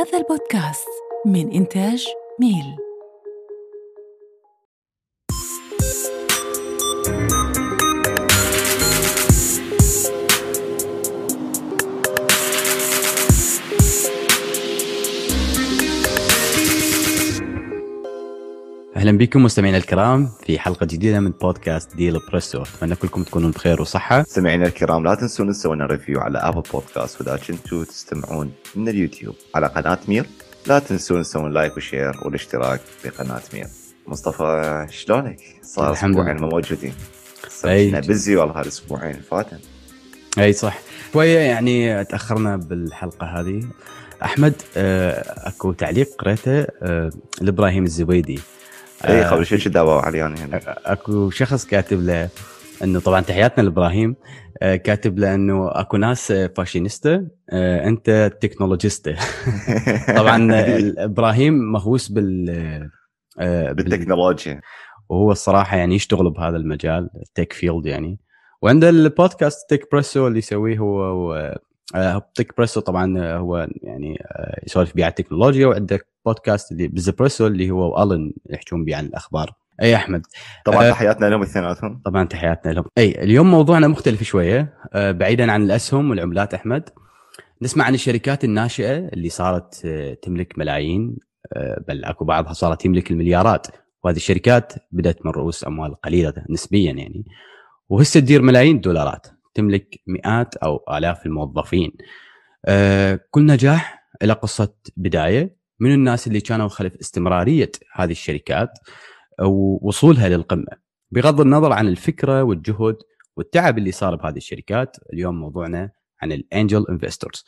هذا البودكاست من إنتاج ميل. أهلا بكم مستمعينا الكرام في حلقة جديدة من بودكاست Bizpresso. أتمنى كلكم تكونون بخير وصحة. مستمعينا الكرام لا تنسون تسوون review على Apple Podcasts وإذا كنتوا تستمعون من اليوتيوب على قناة مير. لا تنسون تسوون like و share والاشتراك في قناه مير. مصطفى شلونك؟ صار الحمد أسبوعين. ما موجودين. إحنا busy والله هالاسبوعين فاتن. أي صح. شوية يعني تأخرنا بالحلقة هذه. أحمد آه، أكو تعليق قريته آه، لإبراهيم الزبيدي اي آه، شوي شو دعوه علي أنا هنا أكو شخص كاتب له إنه طبعا تحياتنا لإبراهيم آه، كاتب له إنه أكو ناس آه، فاشينيستا آه، أنت technologista طبعا إبراهيم مهووس بال آه، بال- بالتكنولوجيا. وهو الصراحة يعني يشتغل بهذا المجال ال tech field يعني. وعنده البودكاست Techpresso اللي يسويه هو Techpresso طبعا آه، هو يعني آه، يسولف بيه عن التكنولوجيا وعنده بودكاست اللي Bizpresso اللي هو وألن يحجون بيه عن الأخبار. أي أحمد؟ طبعا آه. تحياتنا لهم اثنيناتهم. طبعا تحياتنا لهم. أي اليوم موضوعنا مختلف شوية آه، بعيدا عن الأسهم والعملات أحمد. نسمع عن الشركات الناشئة اللي صارت آه، تملك ملايين آه، بل أكو بعضها صارت تملك المليارات. وهذه الشركات بدأت من رؤوس أموال قليلة نسبيا يعني. وهسه تدير ملايين الدولارات. تملك مئات أو آلاف الموظفين. آه، كل نجاح له قصة بداية. من الناس اللي كانوا خلف استمرارية هذه الشركات ووصولها للقمة؟ بغض النظر عن الفكرة والجهد والتعب اللي صار بهذه الشركات اليوم موضوعنا عن الانجل انفستورز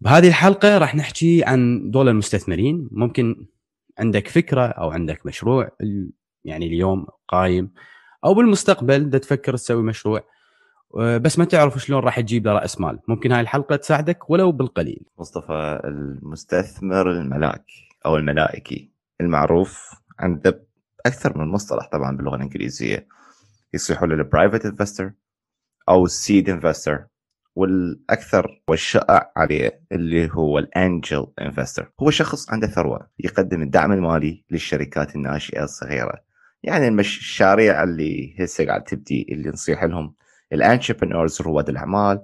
بهذه الحلقة راح نحكي عن دول المستثمرين. ممكن عندك فكرة أو عندك مشروع يعني اليوم قايم أو بالمستقبل تفكر تسوي مشروع. بس ما تعرف شلون راح تجيب له رأس مال. ممكن هاي الحلقة تساعدك ولو بالقليل. مصطفى المستثمر الملاك أو الملائكي المعروف عنده أكثر من مصطلح طبعا باللغة الإنجليزية. يصيحوا له ال private investor أو ال seed investor والأكثر والشائع عليه اللي هو ال angel investor هو شخص عنده ثروة. يقدم الدعم المالي للشركات الناشئة الصغيرة. يعني المشاريع اللي هسه قاعد تبدي اللي نصيح لهم. ال entrepreneurs رواد الاعمال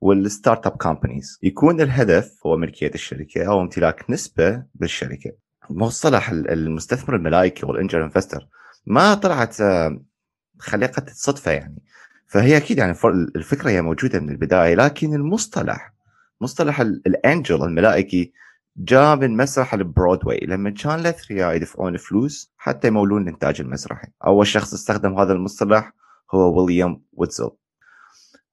وال startup companies. يكون الهدف هو ملكية الشركة أو امتلاك نسبة بالشركة مصطلح ال- المستثمر الملائكي وال angel investor ما طلعت آه، خليقه صدفة يعني. فهي أكيد يعني الفكرة هي موجودة من البداية لكن المصطلح مصطلح ال- ال angel الملائكي جاء من مسرح البرودواي. لما كان الاثرياء يدفعون فلوس حتى يمولون الانتاج المسرحي أول شخص استخدم هذا المصطلح هو ويليام ويتزل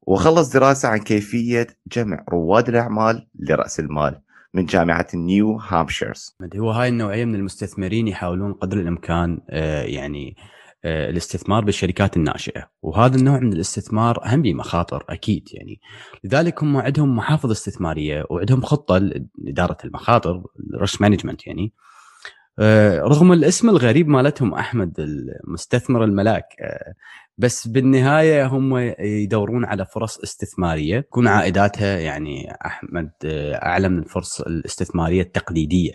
وخلص دراسة عن كيفية جمع رواد الأعمال لرأس المال من جامعة نيو هامبشير هو هاي النوعية من المستثمرين يحاولون قدر الإمكان آه، يعني آه، الاستثمار بالشركات الناشئة. وهذا النوع من الاستثمار هم به مخاطر أكيد يعني. لذلك هم عندهم محافظ استثمارية وعندهم خطة لإدارة المخاطر ال risk management يعني. رغم الاسم الغريب مالتهم أحمد المستثمر الملاك آه، بس بالنهاية هم يدورون على فرص استثمارية. تكون عائداتها يعني أحمد آه، أعلى من الفرص الاستثمارية التقليدية.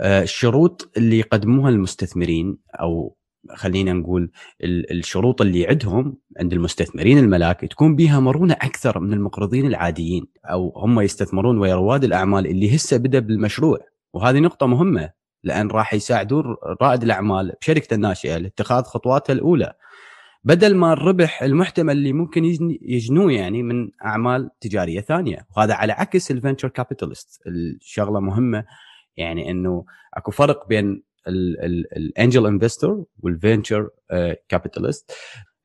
آه، الشروط اللي يقدموها المستثمرين أو خلينا نقول ال- الشروط اللي عندهم عند المستثمرين الملاك تكون بها مرونه أكثر من المقرضين العاديين أو هم يستثمرون ويا رواد الأعمال اللي هسه بدأ بالمشروع. وهذه نقطة مهمة. لأن راح يساعدون رائد الأعمال بشركته الناشئة لاتخاذ خطواته الأولى. بدل ما الربح المحتمل اللي ممكن يجن- يجنوه يعني من أعمال تجارية ثانية وهذا على عكس الفنتشر كابيتالست الشغلة مهمة يعني إنه أكو فرق بين ال angel investor وال venture capitalist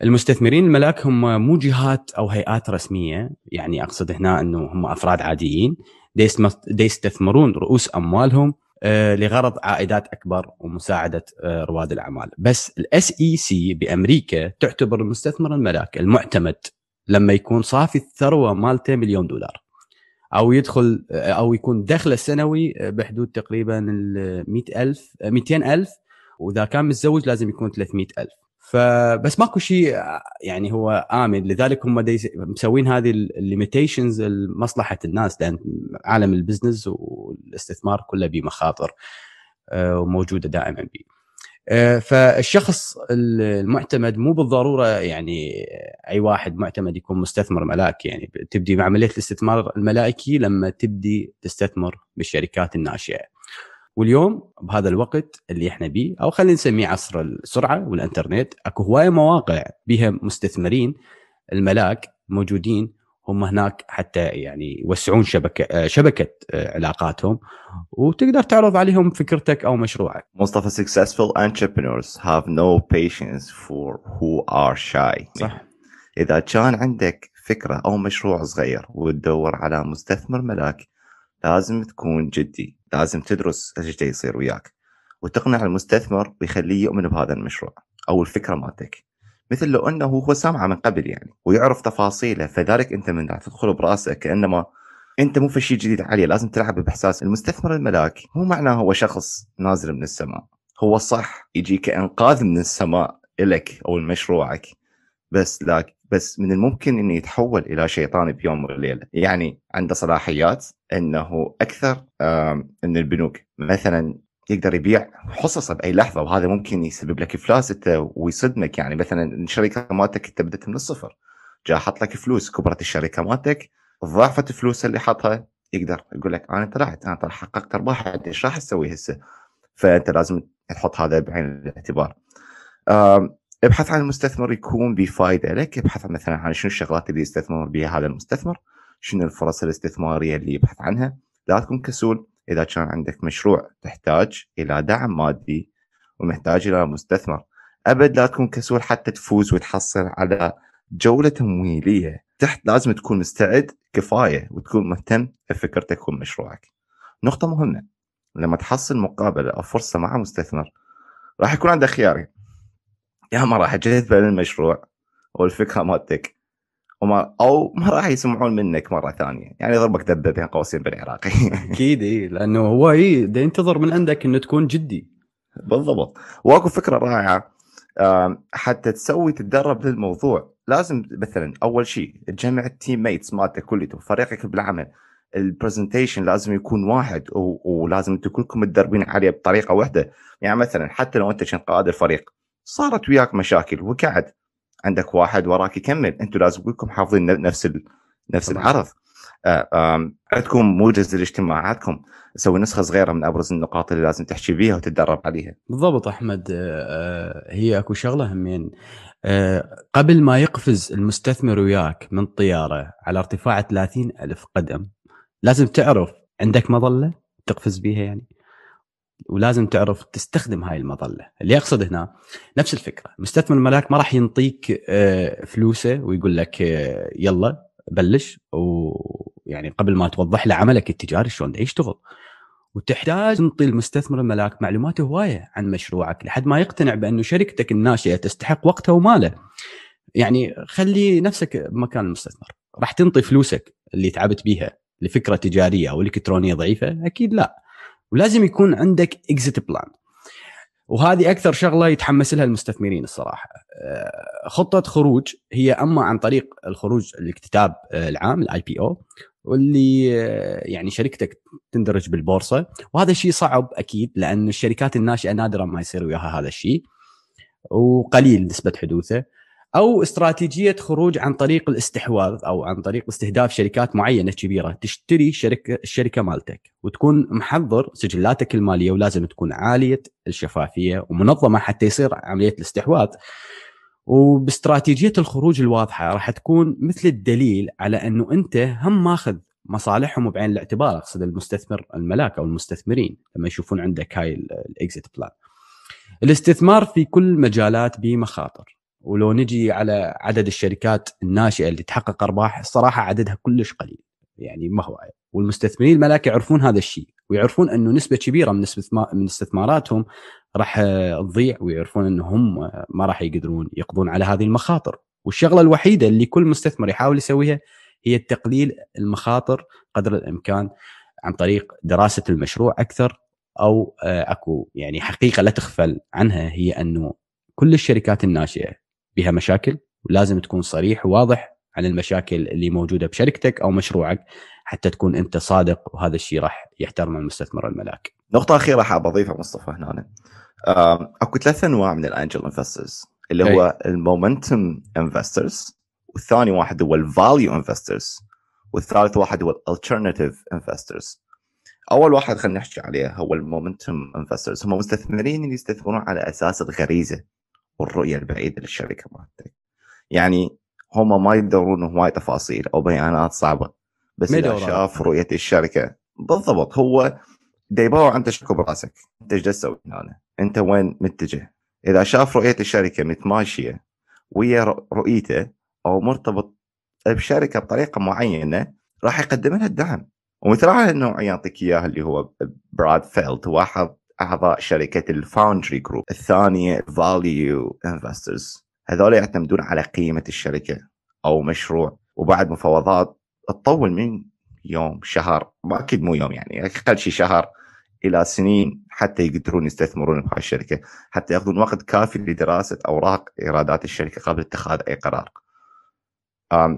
المستثمرين الملاك هم مو جهات أو هيئات رسمية يعني أقصد هنا إنه هم أفراد عاديين. يستثمرون رؤوس أموالهم لغرض عائدات أكبر ومساعدة آه، رواد الأعمال. بس ال SEC بأمريكا تعتبر المستثمر الملاك المعتمد لما يكون صافي الثروة مالته مليون دولار. أو يدخل أو يكون دخله السنوي بحدود تقريبا ال 100000 200000 وإذا كان متزوج لازم يكون 300000 فبس ماكو شيء يعني هو آمن. لذلك هم مسوين هذه ال limitations لمصلحة الناس لأن عالم ال business والاستثمار كله بمخاطر آه، وموجودة دائما بي آه، فالشخص المعتمد مو بالضرورة يعني أي واحد معتمد يكون مستثمر ملاك. يعني تبدي بعمليه الاستثمار الملائكي لما تبدي تستثمر بالشركات الناشئة. واليوم بهذا الوقت اللي إحنا بيه أو خلينا نسميه عصر السرعة والإنترنت أكو هواية مواقع بها مستثمرين الملاك موجودين هم هناك حتى يعني يوسعون شبكة شبكة علاقاتهم وتقدر تعرض عليهم فكرتك أو مشروعك. مصطفى successful entrepreneurs have no patience for who are shy. صح. إذا كان عندك فكرة أو مشروع صغير وتدور على مستثمر ملاك لازم تكون جدي لازم تدرس إيش يصير وياك. وتقنع المستثمر ويخليه يؤمن بهذا المشروع أو الفكرة مالتك. مثل لو إنه هو سامعه من قبل يعني ويعرف تفاصيله فذلك أنت من تدخل براسك كأنما أنت مو في شيء جديد عليه لازم تلعب بإحساس. المستثمر الملاك مو معناه هو شخص نازل من السماء. هو صح يجي كانقاذ من السماء لك أو لمشروعك بس لكن بس من الممكن إنه يتحول إلى شيطان بيوم وليلة. يعني عنده صلاحيات إنه أكثر من البنوك. مثلا يقدر يبيع حصصه بأي لحظة وهذا ممكن يسبب لك افلاس ويصدمك. يعني مثلا الشركة مالتك انت بدات من الصفر جاء حط لك فلوس. كبرت الشركة مالتك ضاعفت فلوس اللي حطها يقدر يقول لك أنا طلعت أنا حققت أرباح. إيش راح أسوي هسه؟ فأنت لازم تحط هذا بعين الاعتبار. ابحث عن المستثمر يكون بفائده لك. ابحث مثلا عن شنو الشغلات اللي يستثمر بها هذا المستثمر شنو الفرص الاستثمارية اللي يبحث عنها. لا تكون كسول إذا كان عندك مشروع تحتاج إلى دعم مادي ومحتاج إلى مستثمر. أبد لا تكون كسول حتى تفوز وتحصل على جولة تمويلية. تحت لازم تكون مستعد كفاية وتكون مهتم بفكرتك ومشروعك. نقطة مهمة لما تحصل مقابلة أو فرصة مع مستثمر راح يكون عندك خيارين يا ما راح أجذب المشروع والفكرة مالتك. وما أو ما راح يسمعون منك مرة ثانية. يعني ضربك دبة بين قوسين بالعراقي. أكيد إي لأنه هو إي ينتظر من عندك إنه تكون جدي. بالضبط. وأكو فكرة رائعة حتى تسوي تتدرب للموضوع. لازم مثلا أول شيء تجمع ال teammates مالتك كلته فريقك بالعمل. ال presentation لازم يكون واحد ولازم أنتم كلكم متدربين عليه بطريقة واحدة. يعني مثلا حتى لو أنت كنت قائد الفريق صارت وياك مشاكل وقعد. عندك واحد وراك يكمل. أنتم لازم كلكم حافظين نفس ال... نفس طبعا. العرض. آه، عندكم موجز لاجتماعاتكم. سوي نسخة صغيرة من أبرز النقاط اللي لازم تحكي بيها وتتدرب عليها. بالضبط أحمد. آه، هي أكو شغلة همين. آه، قبل ما يقفز المستثمر وياك من طيارة على ارتفاع 30 ألف قدم لازم تعرف عندك مظلة تقفز بيها يعني؟ ولازم تعرف تستخدم هاي المظلة. اللي اقصد هنا نفس الفكرة. مستثمر الملاك ما راح ينطيك آه، فلوسه ويقول لك آه، يلا بلش. ويعني قبل ما توضح له عملك التجاري شلون يشتغل وتحتاج تنطي المستثمر الملاك معلومات هواية عن مشروعك لحد ما يقتنع بأنه شركتك الناشئة تستحق وقته وماله. يعني خلي نفسك بمكان المستثمر. راح تنطي فلوسك اللي تعبت بيها لفكرة تجارية أو إلكترونية ضعيفة؟ أكيد لا. ولازم يكون عندك exit plan وهذه أكثر شغلة يتحمس لها المستثمرين الصراحة. آه، خطة خروج هي أما عن طريق الخروج الاكتتاب آه، العام ال IPO واللي آه، يعني شركتك تندرج بالبورصة. وهذا الشيء صعب أكيد لأن الشركات الناشئة نادرا ما يصير وياها هذا الشيء وقليل نسبة حدوثه. أو استراتيجية خروج عن طريق الاستحواذ أو عن طريق استهداف شركات معينة كبيرة. تشتري شركة الشركة مالتك وتكون محضر سجلاتك المالية ولازم تكون عالية الشفافية ومنظمة حتى يصير عملية الاستحواذ. وباستراتيجية الخروج الواضحة راح تكون مثل الدليل على أنه أنت هم ماخذ مصالحهم بعين الاعتبار أقصد المستثمر الملاك أو المستثمرين لما يشوفون عندك هاي الاكزيت بلان. الاستثمار في كل مجالات بمخاطر. ولو نجي على عدد الشركات الناشئة اللي تحقق أرباح الصراحة عددها كلش قليل. يعني ما هو والمستثمرين الملاك يعرفون هذا الشيء ويعرفون إنه نسبة كبيرة من من استثماراتهم راح تضيع ويعرفون إنه هم ما راح يقدرون يقضون على هذه المخاطر. والشغلة الوحيدة اللي كل مستثمر يحاول يسويها هي تقليل المخاطر قدر الإمكان عن طريق دراسة المشروع أكثر أو أكو يعني حقيقة لا تغفل عنها هي إنه كل الشركات الناشئة بها مشاكل ولازم تكون صريح وواضح عن المشاكل اللي موجودة بشركتك أو مشروعك حتى تكون أنت صادق وهذا الشيء راح يحترم المستثمر الملاك. نقطة أخيرة حاب أضيفها مصطفى هنا. أكو ثلاث أنواع من ال angel investors اللي هو ال momentum investors والثاني واحد هو ال value investors والثالث واحد هو ال alternative investors أول واحد خلينا نحكي عليه هو ال momentum investors هم مستثمرين اللي يستثمرون على أساس الغريزة. والرؤية البعيدة للشركة مالتك. يعني هم ما يدورون هواي تفاصيل أو بيانات صعبة بس إذا. شاف رؤية الشركة بالضبط هو دا يباوع انت شكو براسك. أنت إيش تسوي هنا؟ أنت وين متجه؟ إذا شاف رؤية الشركة متماشية ويا رؤ- رؤيته أو مرتبط بشركة بطريقة معينة راح يقدم لها الدعم. ومثل على النوعيه يعطيك إياها اللي هو براد فيلد هو احد أعضاء شركة ال Foundry Group الثانية value investors هذول يعتمدون على قيمة الشركة أو مشروع وبعد مفاوضات تطول من يوم شهر ما أكيد مو يوم يعني أقل شيء شهر إلى سنين حتى يقدرون يستثمرون بهاي الشركة حتى يأخذون وقت كافي لدراسة أوراق إيرادات الشركة قبل اتخاذ أي قرار.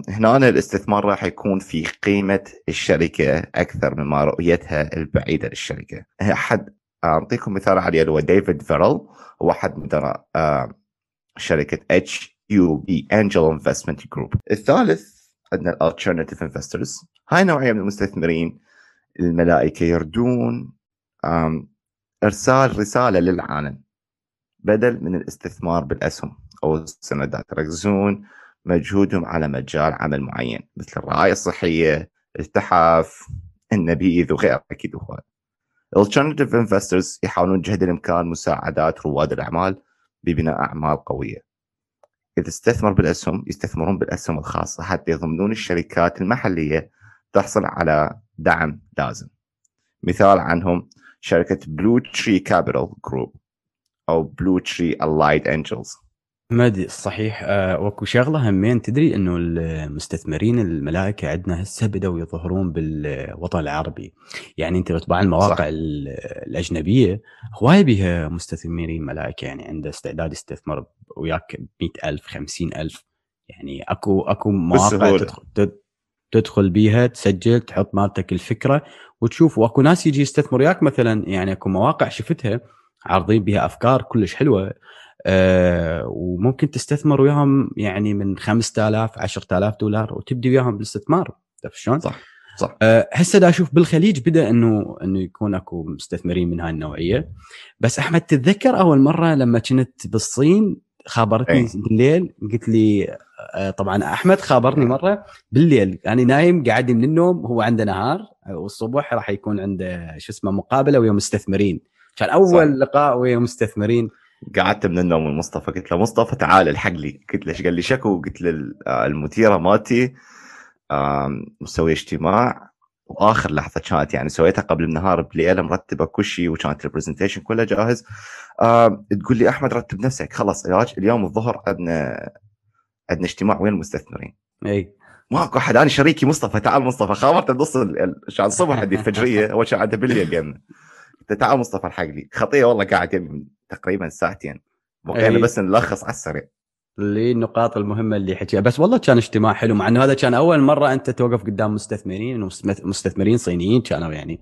هنا الاستثمار راح يكون في قيمة الشركة أكثر مما رؤيتها البعيدة للشركة. أحد أعطيكم مثال عليه اللي هو ديفيد فيرل. هو أحد مدراء أم، شركة HUB Angel Investment Group. الثالث عندنا ال alternative investors هاي نوعية من المستثمرين الملائكة يردون إرسال رسالة للعالم بدل من الاستثمار بالأسهم أو السندات. يركزون مجهودهم على مجال عمل معين مثل الرعاية الصحية، التحف، النبيذ وغيره أكيد هو Alternative investors يحاولون جهد الإمكان مساعدات رواد الأعمال ببناء أعمال قوية. إذا استثمر بالأسهم يستثمرون بالأسهم الخاصة حتى يضمنون الشركات المحلية تحصل على دعم لازم. مثال عنهم شركة Blue Tree Capital Group أو Blue Tree Allied Angels مدي صحيح. آه وكو شغلة همين. تدري إنه المستثمرين الملائكة عندنا هسه بدأوا يظهرون بالوطن العربي. يعني أنت لو تبع المواقع صح. ال- الأجنبية هواي بها مستثمرين ملائكة. يعني عنده استعداد يستثمر وياك ب ألف خمسين ألف. يعني أكو أكو مواقع. تدخل تد- تدخل بيها تسجل تحط مالتك الفكرة وتشوف. وأكو ناس يجي يستثمر وياك مثلا. يعني أكو مواقع شفتها عارضين بها أفكار كلش حلوة. آه وممكن تستثمر وياهم يعني من 5000 10000 دولار وتبدي وياهم بالاستثمار. عرفت شلون؟ صح صح. آه، هسه دا أشوف بالخليج بدأ إنه إنه يكون أكو مستثمرين من هاي النوعية. بس أحمد تتذكر أول مرة لما كنت بالصين خابرتني أي. بالليل؟ قلت لي آه، طبعا أحمد خابرني مرة بالليل. أنا نايم قاعد من النوم هو عنده نهار والصبح راح يكون عنده شو اسمه مقابلة ويا مستثمرين. كان أول صح. لقاء ويا مستثمرين. قعدت من النوم من مصطفى قلت له مصطفى تعال الحق لي. قلت له إيش قال لي؟ شكو؟ قلت له آه، المديرة مالتي مسوي اجتماع. وآخر لحظة كانت يعني سويتها قبل النهار بليلة مرتبة كل شيء وكانت ال presentation كله جاهز. تقول لي أحمد رتب نفسك. خلاص اليوم- اليوم الظهر عندنا عندنا اجتماع وين المستثمرين؟ إي. ماكو أحد. أنا شريكي مصطفى. تعال مصطفى. خابرته بنص الصبح عندي الفجريه هو كان عنده بالليل له تعال مصطفى الحق لي. خطيه والله قاعد يمي تقريبا ساعتين. أي. بس نلخص على السريع. اللي النقاط المهمة اللي حكيها. بس والله كان اجتماع حلو مع إنه هذا كان أول مرة أنت توقف قدام مستثمرين مستثمرين صينيين كانوا يعني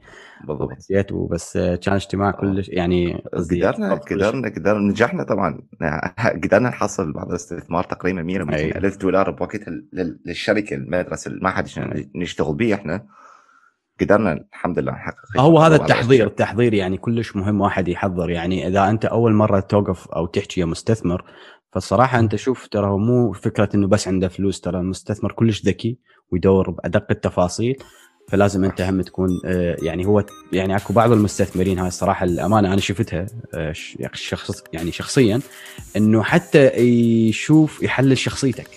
بالضبط. حسيت وبس كان اجتماع كلش يعني قدرنا قدرنا قدرنا نجحنا طبعا. قدرنا نحصل بعض الاستثمار تقريبا 100 أي. 200 ألف دولار بوقتها لل- للشركة المدرسة اللي ما حد. نشتغل به إحنا. قدرنا الحمد لله نحقق هو هذا التحضير. التحضير يعني كلش مهم واحد يحضر يعني إذا أنت أول مرة توقف أو تحكي يا مستثمر فالصراحة أنت شوف ترى هو مو فكرة إنه بس عنده فلوس ترى المستثمر كلش ذكي ويدور بأدق التفاصيل فلازم أنت هم تكون آه، يعني هو يعني أكو بعض المستثمرين هاي الصراحة الأمانة أنا شفتها آه، ش- شخص يعني شخصيا إنه حتى يشوف يحلل شخصيتك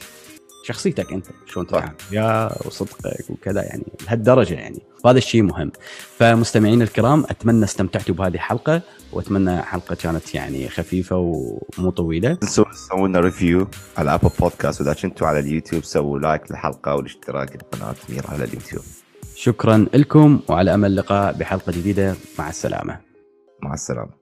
شخصيتك أنت شلون. تتعامل يا وصدقك وكذا يعني لهالدرجة يعني. وهذا الشيء مهم. فمستمعين الكرام أتمنى استمتعتوا بهذه الحلقة وأتمنى حلقة كانت يعني خفيفة ومو طويلة. تنسوا تسوون لنا ريفيو على Apple Podcast وإذا كنتوا على اليوتيوب سووا like للحلقة والاشتراك بالقناه مير على اليوتيوب. شكرا لكم وعلى أمل لقاء بحلقة جديدة. مع السلامة. مع السلامة.